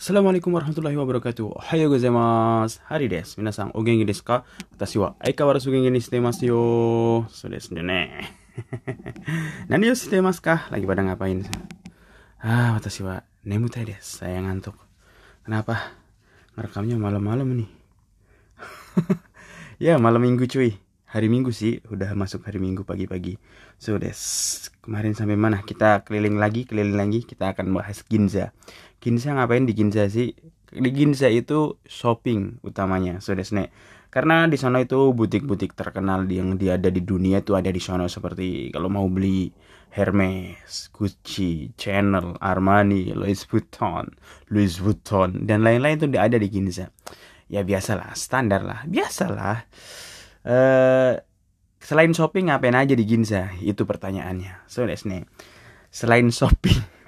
Assalamualaikum warahmatullahi wabarakatuh. Ohayo gozaimasu. Hari desu. Minasan, o genki desu ka? Watashi wa aikawarazu genki ni shite masu yo. So desu ne. Nani yo shite ka? Lagi pada ngapain? Ah, watashi wa nemutai desu. Saya ngantuk. Kenapa? Ngerekamnya malam-malam nih. ya, malam minggu cuy. Hari minggu sih, udah masuk hari minggu pagi-pagi. So, des. Kemarin sampai mana? Kita keliling lagi, keliling lagi. Kita akan bahas Ginza. Ginza ngapain di Ginza sih? Di Ginza itu shopping utamanya. So, des, nek. Karena di sana itu butik-butik terkenal yang dia ada di dunia itu ada di sana seperti kalau mau beli Hermes, Gucci, Chanel, Armani, Louis Vuitton, Louis Vuitton dan lain-lain itu ada di Ginza. Ya biasalah, standar lah, biasalah uh, selain shopping ngapain aja di Ginza? Itu pertanyaannya. So nih. Selain shopping.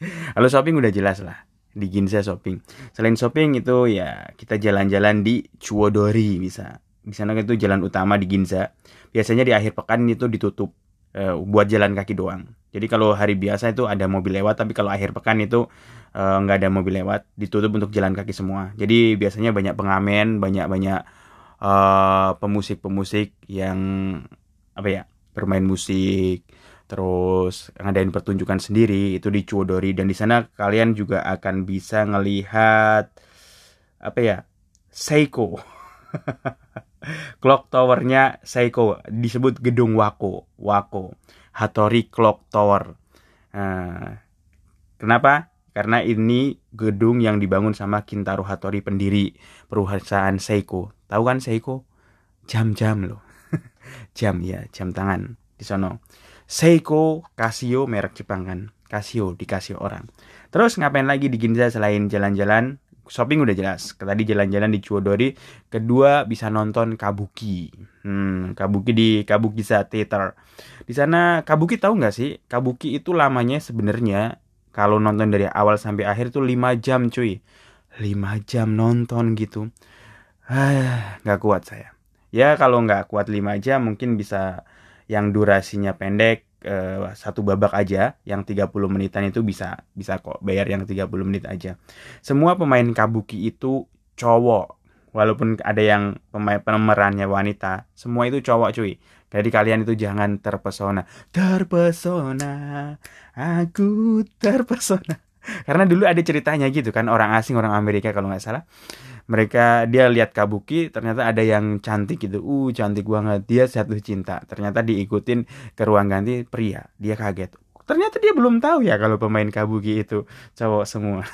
Kalau shopping udah jelas lah. Di Ginza shopping. Selain shopping itu ya kita jalan-jalan di Chuodori bisa. Di sana itu jalan utama di Ginza. Biasanya di akhir pekan itu ditutup uh, buat jalan kaki doang. Jadi kalau hari biasa itu ada mobil lewat, tapi kalau akhir pekan itu nggak uh, ada mobil lewat, ditutup untuk jalan kaki semua. Jadi biasanya banyak pengamen, banyak banyak pemusik pemusik-pemusik yang apa ya bermain musik terus ngadain pertunjukan sendiri itu di Chuodori dan di sana kalian juga akan bisa ngelihat apa ya Seiko clock towernya Seiko disebut gedung Wako Wako Hattori Clock Tower nah, kenapa karena ini gedung yang dibangun sama Kintaro Hattori pendiri perusahaan Seiko. Tahu kan Seiko? Jam-jam loh. jam ya, jam tangan di sono. Seiko Casio merek Jepang kan. Casio dikasih orang. Terus ngapain lagi di Ginza selain jalan-jalan? Shopping udah jelas. Tadi jalan-jalan di Chuodori. Kedua bisa nonton kabuki. Hmm, kabuki di Kabukiza Theater. Di sana kabuki tahu nggak sih? Kabuki itu lamanya sebenarnya kalau nonton dari awal sampai akhir tuh 5 jam cuy 5 jam nonton gitu ah nggak kuat saya ya kalau nggak kuat 5 jam mungkin bisa yang durasinya pendek eh, satu babak aja yang 30 menitan itu bisa bisa kok bayar yang 30 menit aja semua pemain kabuki itu cowok walaupun ada yang pemain pemerannya wanita semua itu cowok cuy jadi kalian itu jangan terpesona. Terpesona, aku terpesona. Karena dulu ada ceritanya gitu kan orang asing orang Amerika kalau nggak salah. Mereka dia lihat kabuki ternyata ada yang cantik gitu. Uh cantik banget. Dia jatuh cinta. Ternyata diikutin ke ruang ganti pria. Dia kaget. Ternyata dia belum tahu ya kalau pemain kabuki itu cowok semua.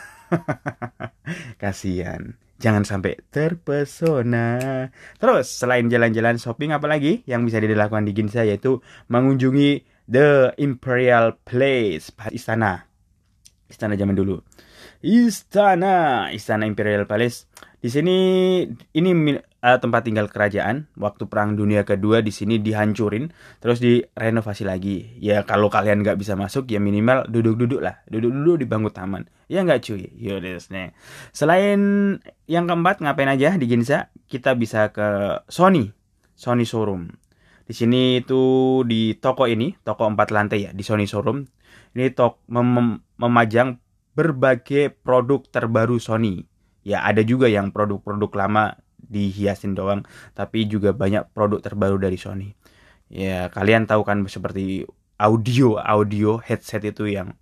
Kasihan jangan sampai terpesona. Terus selain jalan-jalan shopping apalagi yang bisa dilakukan di Ginza yaitu mengunjungi The Imperial Place istana. Istana zaman dulu. Istana, Istana Imperial Palace. Di sini ini uh, tempat tinggal kerajaan. Waktu Perang Dunia Kedua di sini dihancurin terus direnovasi lagi. Ya kalau kalian nggak bisa masuk ya minimal duduk-duduk lah. Duduk-duduk di bangku taman. Ya nggak cuy? Yaudah selain yang keempat ngapain aja di Ginza? Kita bisa ke Sony. Sony showroom. Di sini itu di toko ini toko empat lantai ya di Sony showroom. Ini tok mem memajang berbagai produk terbaru Sony ya ada juga yang produk-produk lama dihiasin doang tapi juga banyak produk terbaru dari Sony. Ya kalian tahu kan seperti audio audio headset itu yang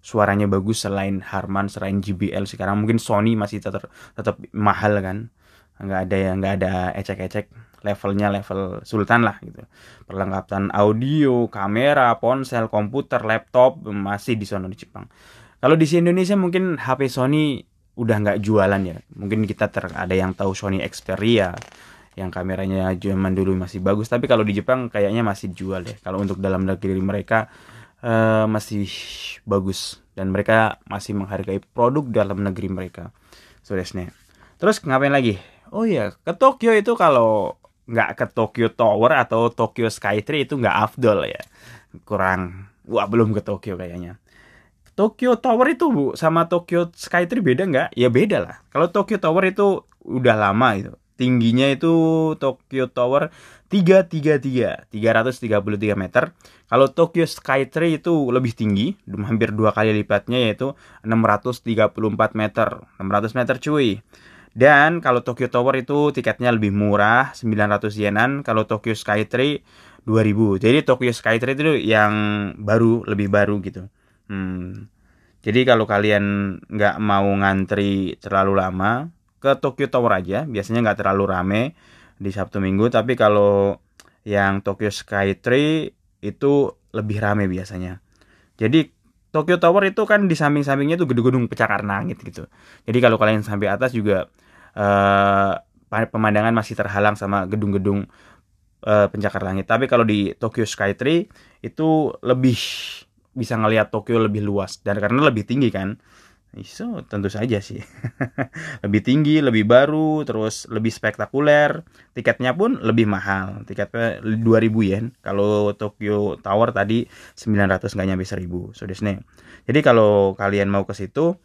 suaranya bagus selain Harman selain JBL sekarang. Mungkin Sony masih tetap tetap mahal kan. Nggak ada yang nggak ada ecek-ecek. Levelnya level sultan lah gitu. Perlengkapan audio kamera ponsel komputer laptop masih di Sony Jepang. Kalau di Indonesia mungkin HP Sony udah nggak jualan ya. Mungkin kita ter ada yang tahu Sony Xperia yang kameranya zaman dulu masih bagus. Tapi kalau di Jepang kayaknya masih jual deh kalau untuk dalam negeri mereka uh, masih bagus. Dan mereka masih menghargai produk dalam negeri mereka. So terus ngapain lagi? Oh iya ke Tokyo itu kalau nggak ke Tokyo Tower atau Tokyo Skytree itu nggak afdol ya. Kurang. Wah belum ke Tokyo kayaknya Tokyo Tower itu bu sama Tokyo Skytree beda nggak? Ya beda lah. Kalau Tokyo Tower itu udah lama itu. tingginya itu Tokyo Tower 333 333 meter kalau Tokyo Skytree itu lebih tinggi hampir dua kali lipatnya yaitu 634 meter 600 meter cuy dan kalau Tokyo Tower itu tiketnya lebih murah 900 yenan kalau Tokyo Skytree 2000 jadi Tokyo Skytree itu yang baru lebih baru gitu hmm. jadi kalau kalian nggak mau ngantri terlalu lama ke Tokyo Tower aja. Biasanya nggak terlalu rame di Sabtu Minggu tapi kalau yang Tokyo Skytree itu lebih rame biasanya. Jadi Tokyo Tower itu kan di samping-sampingnya itu gedung-gedung pencakar langit gitu. Jadi kalau kalian sampai atas juga uh, pemandangan masih terhalang sama gedung-gedung uh, pencakar langit. Tapi kalau di Tokyo Skytree itu lebih bisa ngelihat Tokyo lebih luas dan karena lebih tinggi kan So, tentu saja sih. lebih tinggi, lebih baru, terus lebih spektakuler. Tiketnya pun lebih mahal. Tiketnya 2000 yen. Kalau Tokyo Tower tadi 900 nggak nyampe 1000. So, desne. Jadi kalau kalian mau ke situ,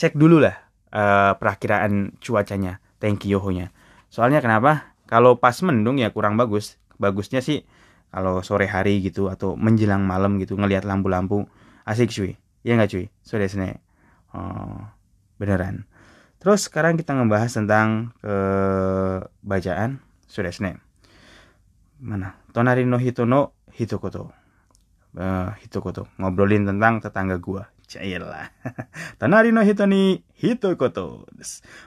cek dulu lah uh, perakiraan cuacanya, thank you nya Soalnya kenapa? Kalau pas mendung ya kurang bagus. Bagusnya sih kalau sore hari gitu atau menjelang malam gitu ngelihat lampu-lampu asik cuy. Ya nggak cuy? So, desne oh, beneran terus sekarang kita ngebahas tentang ke eh, bacaan sudah sne mana tonari no hito no hitokoto uh, hitokoto ngobrolin tentang tetangga gua Cailah. Tonari no hito ni hitokoto.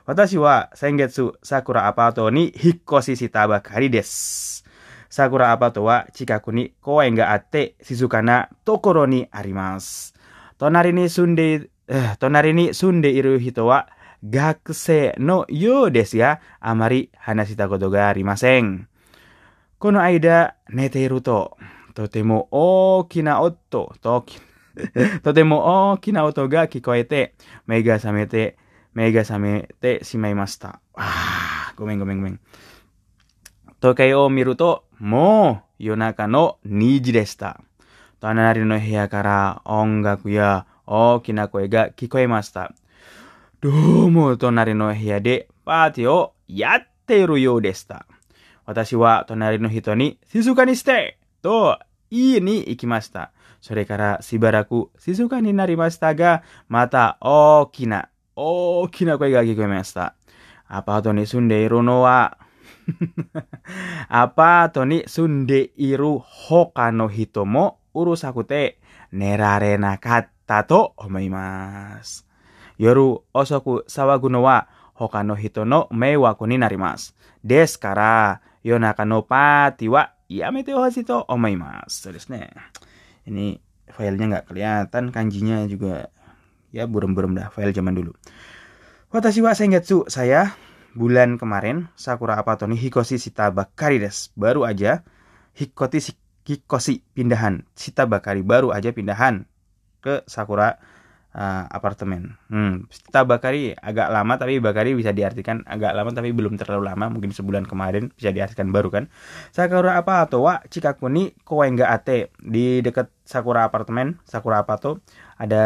Watashi wa sengetsu sakura apato ni hikkoshi shita bakari desu. 桜アパートは近くに公園があって静かなところにあります。隣に住んで、隣に住んでいる人は学生のようですが、あまり話したことがありません。この間、寝ていると、とても大きな音と、とても大きな音が聞こえて、目が覚めて、目が覚めてしまいました。ああ、ごめんごめんごめん。時計を見ると、もう夜中の2時でした。隣の部屋から音楽や大きな声が聞こえました。どうも隣の部屋でパーティーをやっているようでした。私は隣の人に静かにしてと言いに行きました。それからしばらく静かになりましたが、また大きな、大きな声が聞こえました。アパートに住んでいるのは apa Toni sunde iru hokano hitomo urusakute nerarena kata to omaimas. Yoru osoku sawaguno wa hokano Hitono no meiwaku ni narimas. Des kara yonaka no pati wa yamete to omaimas. So. Ini filenya nggak kelihatan, kanjinya juga ya burem-burem dah file zaman dulu. Watashi wa sengetsu, saya bulan kemarin Sakura Apatoni Hikoshi Shita Bakari des. Baru aja Hikoshi Hikoshi pindahan Shita Bakari baru aja pindahan ke Sakura uh, apartemen. Hmm, Bakari agak lama tapi Bakari bisa diartikan agak lama tapi belum terlalu lama, mungkin sebulan kemarin bisa diartikan baru kan. Sakura apa atau wa Cikakuni Koenga Ate di dekat Sakura apartemen, Sakura apa ada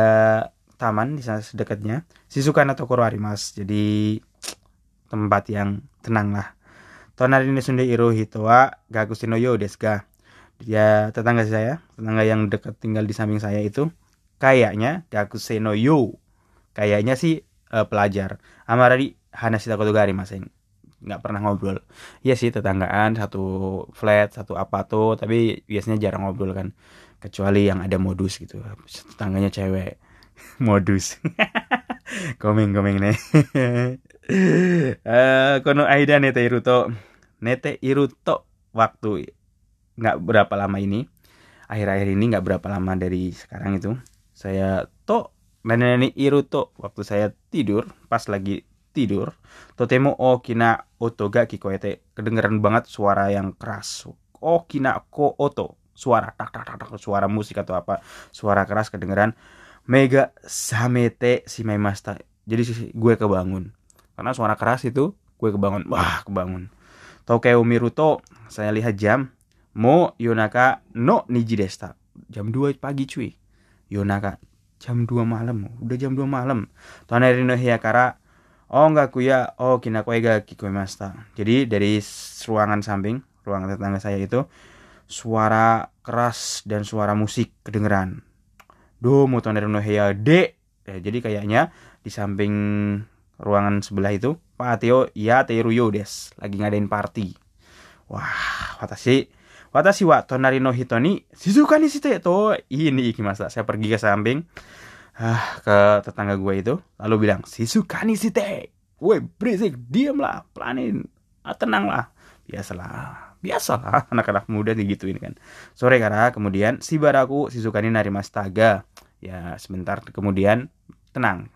taman di sana sedekatnya. Shizukan atau Arimas. Jadi tempat yang tenang lah. Tonari ini sunde iru hitoa gakusino yo desu Dia tetangga saya, tetangga yang dekat tinggal di samping saya itu kayaknya Gakusei no Yo kayaknya sih uh, pelajar. Amarari Hanashita Kotogari masing nggak pernah ngobrol. Iya sih tetanggaan satu flat satu apa tuh tapi biasanya jarang ngobrol kan. Kecuali yang ada modus gitu. Tetangganya cewek. Modus. Komeng komeng nih uh, kono aida nete iruto. Nete iruto waktu nggak berapa lama ini. Akhir-akhir ini nggak berapa lama dari sekarang itu. Saya to nenek iruto waktu saya tidur pas lagi tidur totemo okina oto ga kikoete. Kedengeran banget suara yang keras. Okina ko oto. Suara tak tak tak tak suara musik atau apa. Suara keras kedengeran. Mega samete si memasta jadi gue kebangun karena suara keras itu gue kebangun wah kebangun Tokyo Miruto saya lihat jam mo yonaka no niji desta jam 2 pagi cuy Yonaka jam 2 malam udah jam 2 malam Toneri no Hiyakara Oh enggak kuya, oh kinakoega kikoimasta. Jadi dari ruangan samping, ruangan tetangga saya itu suara keras dan suara musik kedengeran. Do motonero no heya de. Ya, jadi kayaknya di samping ruangan sebelah itu Pak Teo ya Teruyo des lagi ngadain party. Wah, watashi watashi wa tonari no hito ni shizuka ni shite to ini ikimasa. Saya pergi ke samping ah, ke tetangga gue itu lalu bilang Shizuka ni shite. Woi, berisik, diamlah, pelanin. Ah, tenanglah. Biasalah. Biasalah anak-anak muda digituin kan. Sore karena kemudian si baraku Shizukani narimastaga. Ya, sebentar kemudian tenang.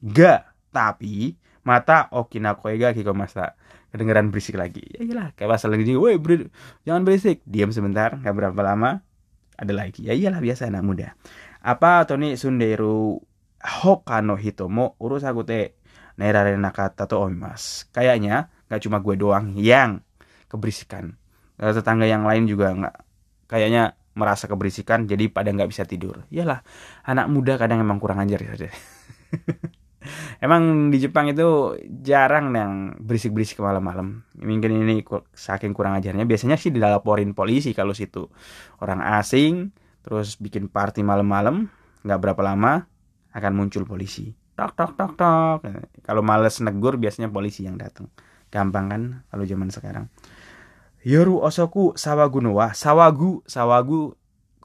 Ga, tapi mata Okina Koega Kikomasa kedengeran berisik lagi. Ya iyalah kayak pasal lagi woi ber jangan berisik. Diam sebentar nggak berapa lama ada lagi. Ya iyalah biasa anak muda. Apa Tony Sunderu Hokano Hitomo urus aku teh nerare nakata to omimas kayaknya nggak cuma gue doang yang keberisikan. Eh, tetangga yang lain juga nggak kayaknya merasa keberisikan jadi pada nggak bisa tidur. Iyalah anak muda kadang emang kurang ajar ya Emang di Jepang itu jarang yang berisik-berisik malam-malam. Mungkin ini saking kurang ajarnya. Biasanya sih dilaporin polisi kalau situ orang asing terus bikin party malam-malam, nggak berapa lama akan muncul polisi. Tok tok tok tok. Kalau males negur biasanya polisi yang datang. Gampang kan kalau zaman sekarang. Yoru osoku sawagu no wa. Sawagu, sawagu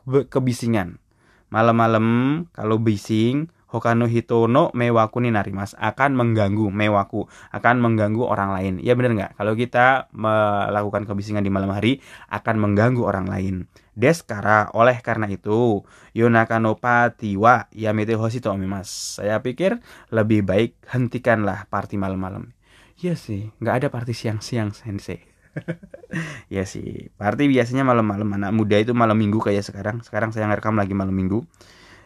kebisingan. Malam-malam kalau bising Hokano hito no mewaku ni narimas akan mengganggu mewaku akan mengganggu orang lain. Ya bener nggak? Kalau kita melakukan kebisingan di malam hari akan mengganggu orang lain. Deskara oleh karena itu yonaka no pati wa yamete hosito omimas saya pikir lebih baik hentikanlah party malam-malam. Iya sih nggak ada party siang-siang sensei. Ya sih party biasanya malam-malam. Anak muda itu malam minggu kayak sekarang. Sekarang saya ngerekam lagi malam minggu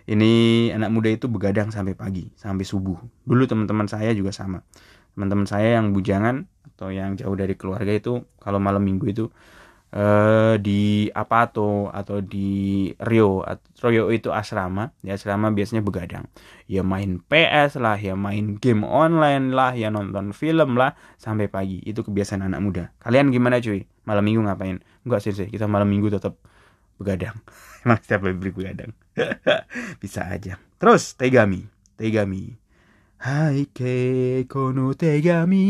ini anak muda itu begadang sampai pagi sampai subuh. Dulu teman-teman saya juga sama. Teman-teman saya yang bujangan atau yang jauh dari keluarga itu kalau malam minggu itu eh di Apato atau di Rio Rio itu asrama. Di asrama biasanya begadang. Ya main PS lah ya main game online lah ya nonton film lah sampai pagi. Itu kebiasaan anak muda. Kalian gimana cuy? Malam minggu ngapain? Enggak sih sih. Kita malam minggu tetap begadang emang setiap hari begadang bisa aja terus tegami tegami Hai ke kono tegami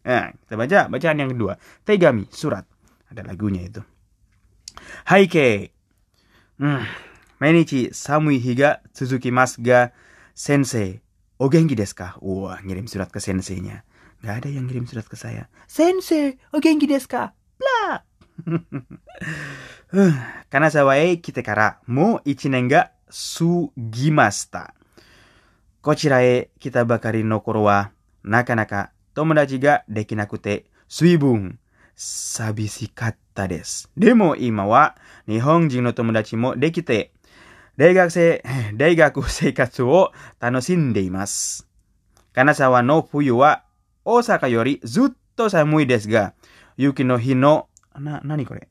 Nah, kita baca bacaan yang kedua. Tegami, surat. Ada lagunya itu. Hai ke. Hmm. Mainichi samui higa tsuzukimasu ga sensei. O genki desu ka? Wah, ngirim surat ke senseinya. Ada yang ngirim surat ke saya. Sensei, o genki desu ka? Bla. Karena sawae kite kara mo ichi nen ga sugimasta. こちらへ来たばかりの頃は、なかなか友達ができなくて、随分寂しかったです。でも今は日本人の友達もできて、大学生、大学生活を楽しんでいます。金沢の冬は大阪よりずっと寒いですが、雪の日の、な、なにこれ？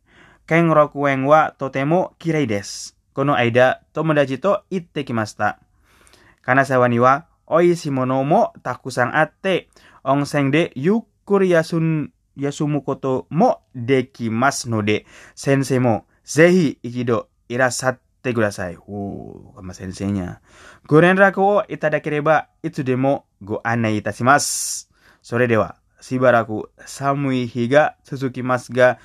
兼六園はとても綺麗です。この間、友達と行ってきました。金沢には美味しいものもたくさんあって、温泉でゆっくり休ん休むこともできますので、先生もぜひ一度いらっしゃってください。おー、sama senseinya. Go renraku o itadakereba itu demo go anai itasimasu. それでは、しばらく寒い日が続きますが、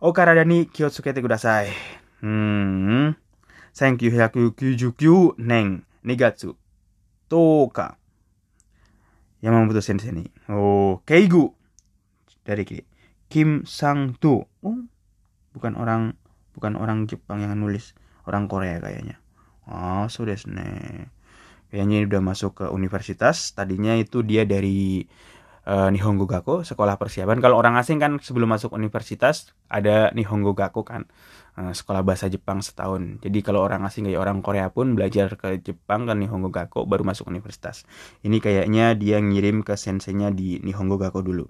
お体に気をつけてください。うーん。1999年2月10日。Yamamoto Sensei nih. Oh, Keigu. Dari Ki- Kim Sang Tu. Oh, bukan orang bukan orang Jepang yang nulis, orang Korea kayaknya. Oh, so desu ne. Kayaknya udah masuk ke universitas. Tadinya itu dia dari eh, Nihongo Gakko, sekolah persiapan. Kalau orang asing kan sebelum masuk universitas ada Nihongo Gakko kan, eh, sekolah bahasa Jepang setahun. Jadi kalau orang asing kayak orang Korea pun belajar ke Jepang kan Nihongo Gakko baru masuk universitas. Ini kayaknya dia ngirim ke senseinya di Nihongo Gakko dulu.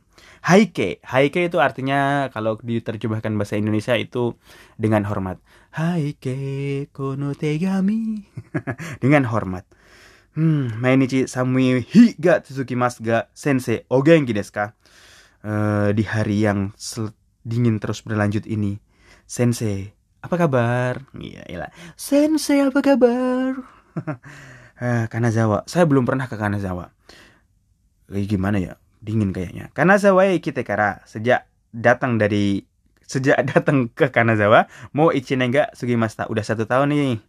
Haike, Haike itu artinya kalau diterjemahkan bahasa Indonesia itu dengan hormat. Haike kono tegami. dengan hormat. Hmm, mainichi samui hi ga tsukimasu ga sensei ogenki desu ka? Uh, di hari yang dingin terus berlanjut ini. Sensei, apa kabar? Iya, iya. Sensei, apa kabar? uh, Kanazawa. Saya belum pernah ke Kanazawa. Eh, gimana ya? Dingin kayaknya. Kanazawa ya kita kara sejak datang dari sejak datang ke Kanazawa mau ichinenga sugimasta udah satu tahun nih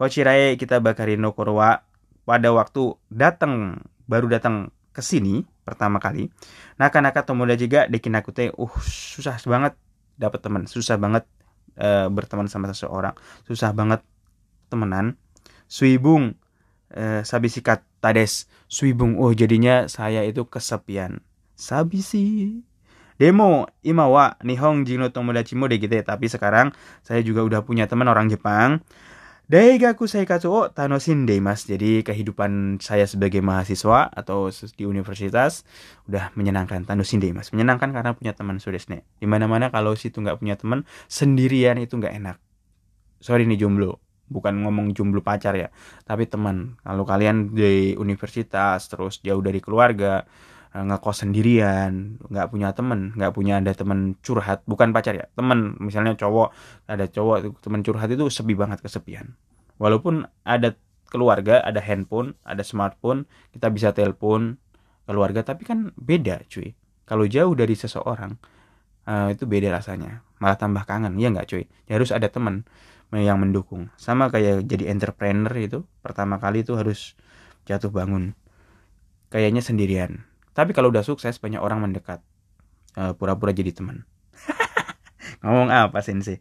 Kochirae kita bakari no korwa pada waktu datang baru datang ke sini pertama kali. Naka-naka tomoda juga dekin aku teh uh susah banget dapat teman susah banget uh, berteman sama seseorang susah banget temenan. Suibung uh, sabisikat tades suibung oh jadinya saya itu kesepian. Sabisi. Demo imawa nihong jino tomodachi mo gitu tapi sekarang saya juga udah punya teman orang Jepang Daigaku Saikatsu o mas. Jadi kehidupan saya sebagai mahasiswa atau di universitas udah menyenangkan. mas. Menyenangkan karena punya teman sudesne. Di mana-mana kalau situ nggak punya teman sendirian itu nggak enak. Sorry nih jomblo. Bukan ngomong jomblo pacar ya. Tapi teman. Kalau kalian di universitas terus jauh dari keluarga ngekos sendirian nggak punya temen nggak punya ada temen curhat bukan pacar ya temen misalnya cowok ada cowok temen curhat itu sepi banget kesepian. Walaupun ada keluarga ada handphone ada smartphone kita bisa telepon keluarga tapi kan beda cuy. Kalau jauh dari seseorang uh, itu beda rasanya malah tambah kangen ya nggak cuy? Ya harus ada temen yang mendukung. Sama kayak jadi entrepreneur itu pertama kali itu harus jatuh bangun kayaknya sendirian tapi kalau udah sukses banyak orang mendekat. eh, pura-pura jadi teman. Ngomong apa sensei?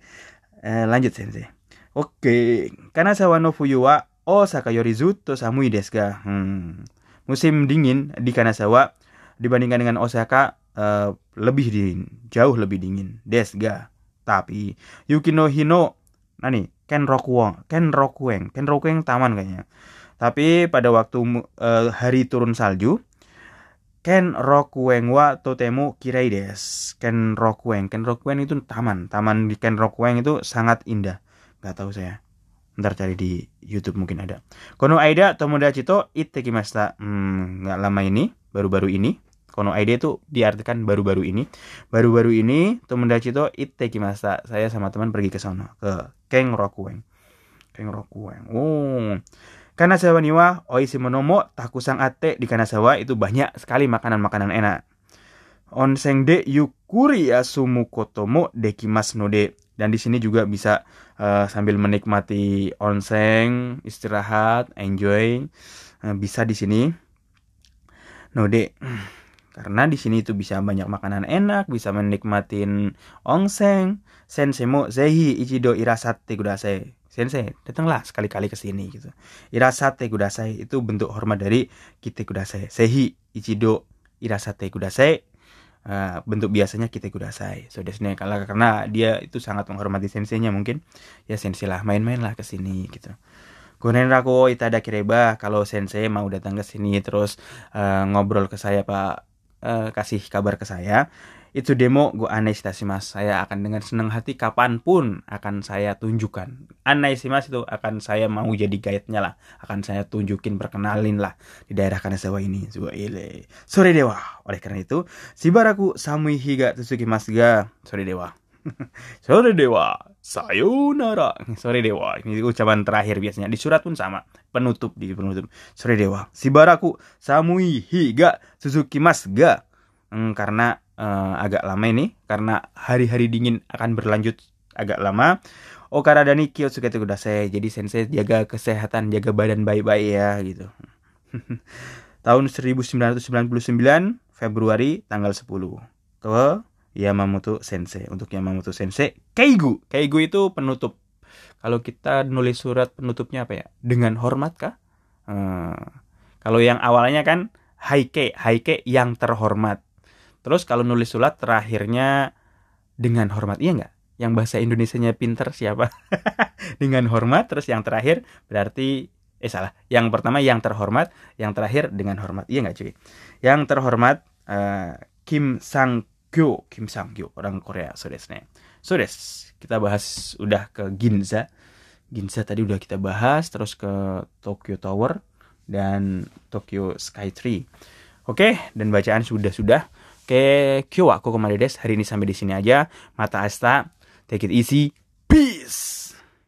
Uh, lanjut sensei. Oke, karena sawa no fuyu wa Osaka yori zutto samui desu ga. Hmm. Musim dingin di Kanazawa dibandingkan dengan Osaka uh, lebih dingin, jauh lebih dingin. Desu ga. Tapi Yukino Hino nani Ken Rokueng, Ken Rokueng, Ken Rokueng taman kayaknya. Tapi pada waktu uh, hari turun salju, Ken Rokuen wa totemu kirai des. Ken Rokuen. Ken Rokuen itu taman. Taman di Ken Rokuen itu sangat indah. Gak tahu saya. Ntar cari di YouTube mungkin ada. Kono Aida Tomodachi to kimasta. Hmm, nggak lama ini, baru-baru ini. Kono Aida itu diartikan baru-baru ini. Baru-baru ini Tomodachi to kimasta. Saya sama teman pergi ke sana ke Ken Rokuen. Ken Rokuen. Oh. Kanazawa ni wa oishi monomo takusang ate di Kanazawa itu banyak sekali makanan-makanan enak. Onsen de yukuri asumu kotomo dekimas no de. Dan di sini juga bisa uh, sambil menikmati onsen, istirahat, enjoy. Uh, bisa di sini. No de. Karena di sini itu bisa banyak makanan enak, bisa menikmatin onsen. Sensemo zehi ichido irasate kudasai sensei datanglah sekali-kali ke sini gitu. Irasate kudasai itu bentuk hormat dari kite kudasai. Sehi ichido irasate kudasai. Uh, bentuk biasanya kite kudasai. So desne kalau karena dia itu sangat menghormati senseinya mungkin. Ya sensei lah main-main lah ke sini gitu. Gonen rako itada kireba kalau sensei mau datang ke sini terus uh, ngobrol ke saya pak uh, kasih kabar ke saya itu demo gue mas. Saya akan dengan senang hati kapan pun akan saya tunjukkan. Aneh sih mas itu akan saya mau jadi guide-nya lah. Akan saya tunjukin perkenalin lah di daerah Kanazawa ini. Zuwa ile sore dewa. Oleh karena itu si baraku samui higa tsuki mas ga sore dewa. Sore dewa. Sayonara. Sore dewa. Ini ucapan terakhir biasanya. Di surat pun sama. Penutup di penutup. Sore dewa. Si baraku samui higa Suzuki mas ga hmm, karena uh, agak lama ini karena hari-hari dingin akan berlanjut agak lama. Okara dan Kiyotsuke saya Jadi sensei jaga kesehatan, jaga badan baik-baik ya gitu. Tahun 1999 Februari tanggal 10 ke Yamamoto Sensei. Untuk Yamamoto Sensei, Keigu. Keigu itu penutup. Kalau kita nulis surat penutupnya apa ya? Dengan hormat kah? Hmm. Kalau yang awalnya kan Haike, Haike yang terhormat. Terus kalau nulis surat terakhirnya dengan hormat, iya nggak? Yang bahasa Indonesianya pinter siapa? dengan hormat, terus yang terakhir berarti eh salah. Yang pertama yang terhormat, yang terakhir dengan hormat. Iya nggak cuy? Yang terhormat uh, Kim Sang Kyo, Kim Sang Kyo, orang Korea, sodesne. Sodes, kita bahas udah ke Ginza. Ginza tadi udah kita bahas, terus ke Tokyo Tower. dan Tokyo Sky Tree. Oke, dan bacaan sudah-sudah. Oke, kyo wa koko Hari ini sampai di sini aja. Mata asta. Take it easy. Peace.